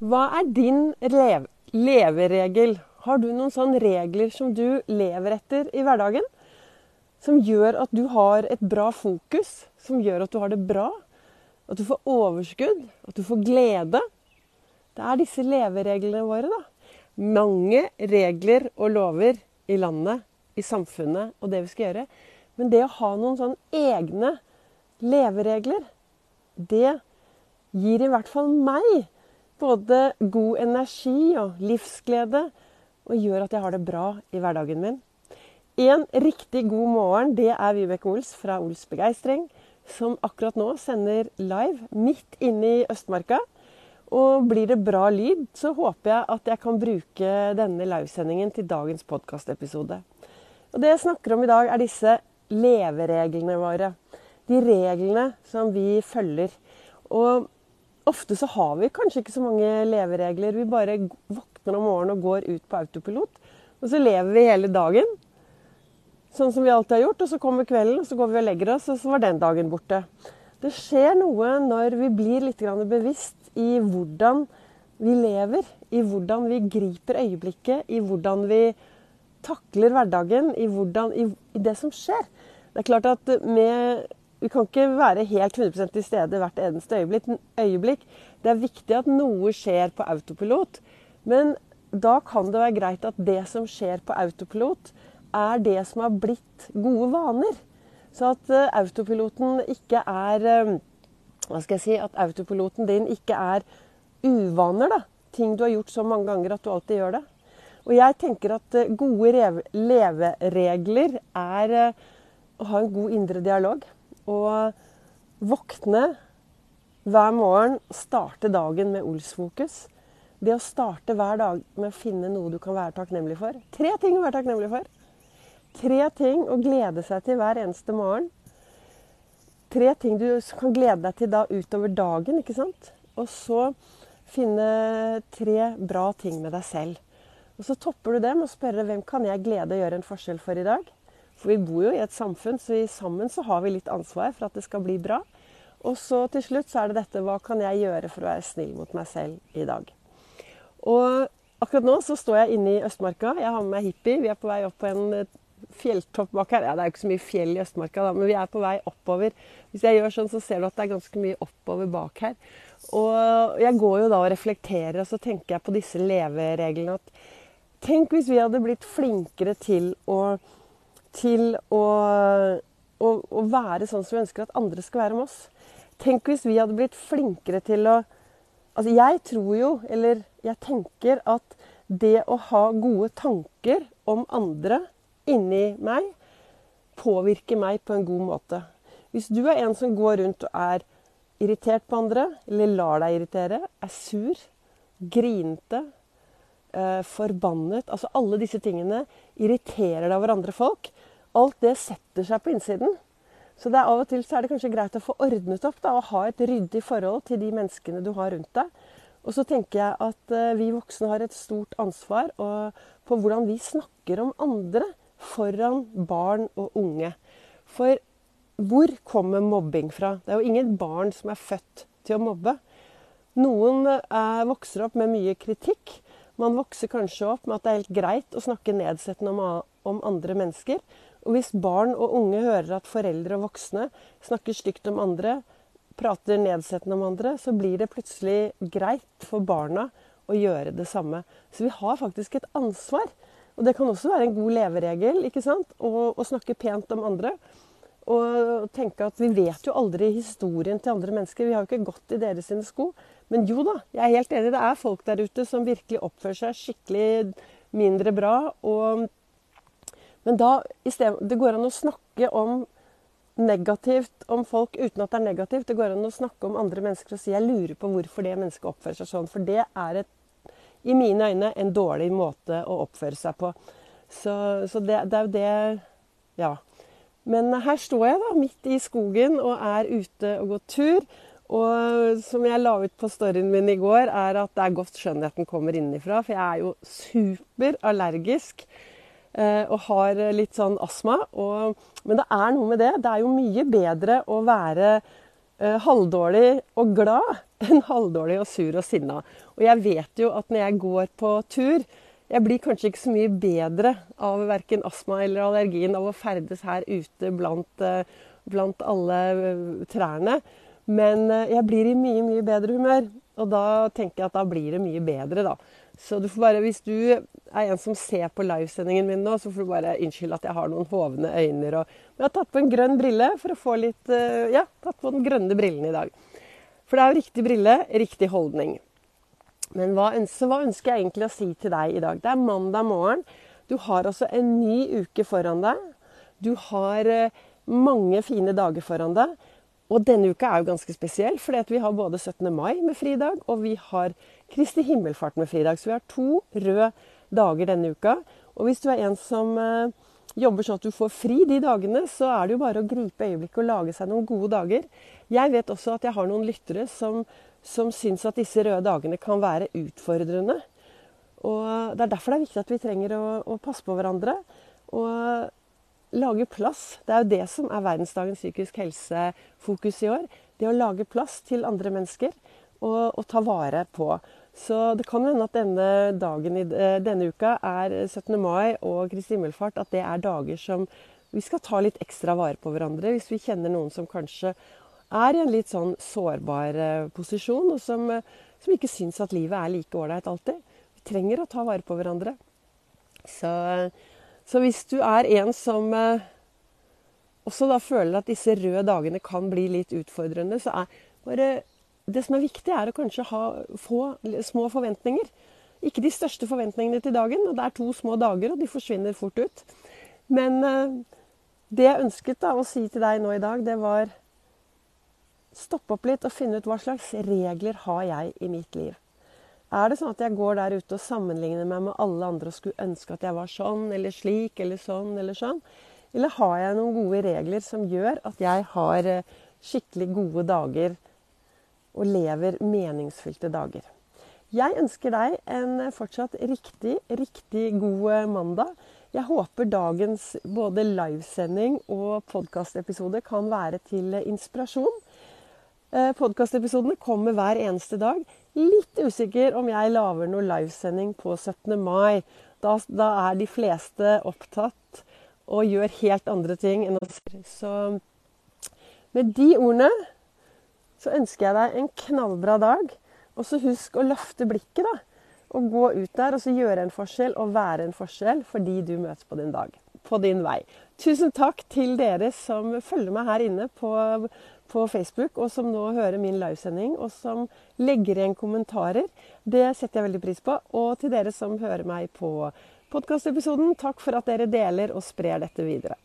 Hva er din lev leveregel? Har du noen sånne regler som du lever etter i hverdagen? Som gjør at du har et bra fokus, som gjør at du har det bra? At du får overskudd, at du får glede? Det er disse levereglene våre, da. Mange regler og lover i landet, i samfunnet og det vi skal gjøre. Men det å ha noen sånne egne leveregler, det gir i hvert fall meg både god energi og livsglede, og gjør at jeg har det bra i hverdagen min. En riktig god morgen, det er Vibeke Ols fra Ols Begeistring, som akkurat nå sender live midt inne i Østmarka. Og blir det bra lyd, så håper jeg at jeg kan bruke denne livesendingen til dagens podkastepisode. Og det jeg snakker om i dag, er disse levereglene våre. De reglene som vi følger. Og ofte så har vi kanskje ikke så mange leveregler. Vi bare våkner om morgenen og går ut på autopilot. Og så lever vi hele dagen sånn som vi alltid har gjort. Og så kommer kvelden, og så går vi og legger oss, og så var den dagen borte. Det skjer noe når vi blir litt bevisst i hvordan vi lever. I hvordan vi griper øyeblikket, i hvordan vi takler hverdagen, i, hvordan, i, i det som skjer. Det er klart at med vi kan ikke være helt 100% til stede hvert eneste øyeblikk. Det er viktig at noe skjer på autopilot. Men da kan det være greit at det som skjer på autopilot, er det som har blitt gode vaner. Så at uh, autopiloten ikke er uh, Hva skal jeg si At autopiloten din ikke er uvaner. da. Ting du har gjort så mange ganger at du alltid gjør det. Og jeg tenker at uh, gode leveregler er å ha en god indre dialog å våkne hver morgen, starte dagen med Ols-fokus. Det å starte hver dag med å finne noe du kan være takknemlig for. Tre ting å være takknemlig for. Tre ting å glede seg til hver eneste morgen. Tre ting du kan glede deg til da utover dagen, ikke sant. Og så finne tre bra ting med deg selv. Og så topper du det med å spørre hvem kan jeg glede å gjøre en forskjell for i dag? For vi bor jo i et samfunn, så vi, sammen så har vi litt ansvar for at det skal bli bra. Og så til slutt så er det dette hva kan jeg gjøre for å være snill mot meg selv i dag. Og akkurat nå så står jeg inne i Østmarka. Jeg har med meg hippie. Vi er på vei opp på en eh, fjelltopp bak her. Ja, det er jo ikke så mye fjell i Østmarka, da, men vi er på vei oppover. Hvis jeg gjør sånn, så ser du at det er ganske mye oppover bak her. Og jeg går jo da og reflekterer, og så tenker jeg på disse levereglene at Tenk hvis vi hadde blitt flinkere til å til å, å, å, være sånn som vi ønsker at andre skal være med oss. Tenk hvis vi hadde blitt flinkere til å Altså, jeg tror jo, eller jeg tenker at det å ha gode tanker om andre inni meg, påvirker meg på en god måte. Hvis du er en som går rundt og er irritert på andre, eller lar deg irritere, er sur, grinete, forbannet Altså alle disse tingene irriterer deg over andre folk alt det setter seg på innsiden. Så det er av og til så er det kanskje greit å få ordnet opp da, og ha et ryddig forhold til de menneskene du har rundt deg. Og så tenker jeg at uh, vi voksne har et stort ansvar på hvordan vi snakker om andre foran barn og unge. For hvor kommer mobbing fra? Det er jo ingen barn som er født til å mobbe. Noen uh, vokser opp med mye kritikk. Man vokser kanskje opp med at det er helt greit å snakke nedsettende om, om andre mennesker. Og hvis barn og unge hører at foreldre og voksne snakker stygt om andre, prater nedsettende om andre, så blir det plutselig greit for barna å gjøre det samme. Så vi har faktisk et ansvar. Og det kan også være en god leveregel ikke sant? Å, å snakke pent om andre. Og tenke at vi vet jo aldri historien til andre mennesker. Vi har jo ikke gått i deres sko. Men jo da, jeg er helt enig. Det er folk der ute som virkelig oppfører seg skikkelig mindre bra. Og men da stedet, det går an å snakke om negativt om folk uten at det er negativt. Det går an å snakke om andre mennesker og si 'jeg lurer på hvorfor det mennesket oppfører seg sånn'. For det er et, i mine øyne en dårlig måte å oppføre seg på. Så, så det, det, er jo det Ja. Men her står jeg da, midt i skogen og er ute og går tur. Og som jeg la ut på storyen min i går, er at det er godt skjønnheten kommer innenfra. For jeg er jo superallergisk Eh, og har litt sånn astma. Og, men det er noe med det. Det er jo mye bedre å være eh, halvdårlig og glad enn halvdårlig og sur og sinna. Og jeg vet jo at når jeg går på tur Jeg blir kanskje ikke så mye bedre av verken astma eller allergien av å ferdes her ute blant, eh, blant alle eh, trærne. Men eh, jeg blir i mye, mye bedre humør. Og da tenker jeg at da blir det mye bedre, da. Så du får bare, hvis du er en som ser på livesendingen min nå, så får du bare unnskylde at jeg har noen hovne øyne. Og, jeg har tatt på en grønn brille for å få litt Ja, tatt på den grønne brillen i dag. For det er jo riktig brille, riktig holdning. Men hva ønsker, hva ønsker jeg egentlig å si til deg i dag? Det er mandag morgen. Du har altså en ny uke foran deg. Du har eh, mange fine dager foran deg. Og denne uka er jo ganske spesiell, fordi vi har både 17. mai med fridag, og vi har Kristi himmelfart med fridag. Så vi har to røde dager denne uka. Og hvis du er en som eh, jobber sånn at du får fri de dagene, så er det jo bare å gripe øyeblikket og lage seg noen gode dager. Jeg vet også at jeg har noen lyttere som, som syns at disse røde dagene kan være utfordrende. Og Det er derfor det er viktig at vi trenger å, å passe på hverandre. Og lage plass. Det er jo det som er verdensdagens psykisk helse-fokus i år. Det å lage plass til andre mennesker og, og ta vare på. Så det kan hende at denne dagen i eh, denne uka er 17. mai og Kristi himmelfart. At det er dager som vi skal ta litt ekstra vare på hverandre. Hvis vi kjenner noen som kanskje er i en litt sånn sårbar eh, posisjon, og som, eh, som ikke syns at livet er like ålreit alltid. Vi trenger å ta vare på hverandre. Så, så hvis du er en som også da føler at disse røde dagene kan bli litt utfordrende, så er bare det som er viktig, er å kanskje ha få små forventninger. Ikke de største forventningene til dagen. og Det er to små dager, og de forsvinner fort ut. Men uh, det jeg ønsket da, å si til deg nå i dag, det var Stopp opp litt og finne ut hva slags regler har jeg i mitt liv. Er det sånn at jeg går der ute og sammenligner meg med alle andre og skulle ønske at jeg var sånn eller slik eller sånn eller sånn? Eller har jeg noen gode regler som gjør at jeg har eh, skikkelig gode dager og lever meningsfylte dager. Jeg ønsker deg en fortsatt riktig, riktig god mandag. Jeg håper dagens både livesending og podkastepisode kan være til inspirasjon. Eh, podkastepisodene kommer hver eneste dag. Litt usikker om jeg lager noe livesending på 17. mai. Da, da, er de fleste opptatt og gjør helt andre ting enn å Så med de ordene så ønsker jeg deg en knallbra dag. Og så husk å løfte blikket, da. Og gå ut der og så gjøre en forskjell og være en forskjell for de du møter på din dag. På din vei. Tusen takk til dere som følger meg her inne på, på Facebook, og som nå hører min livesending, og som legger igjen kommentarer. Det setter jeg veldig pris på. Og til dere som hører meg på podkastepisoden, takk for at dere deler og sprer dette videre.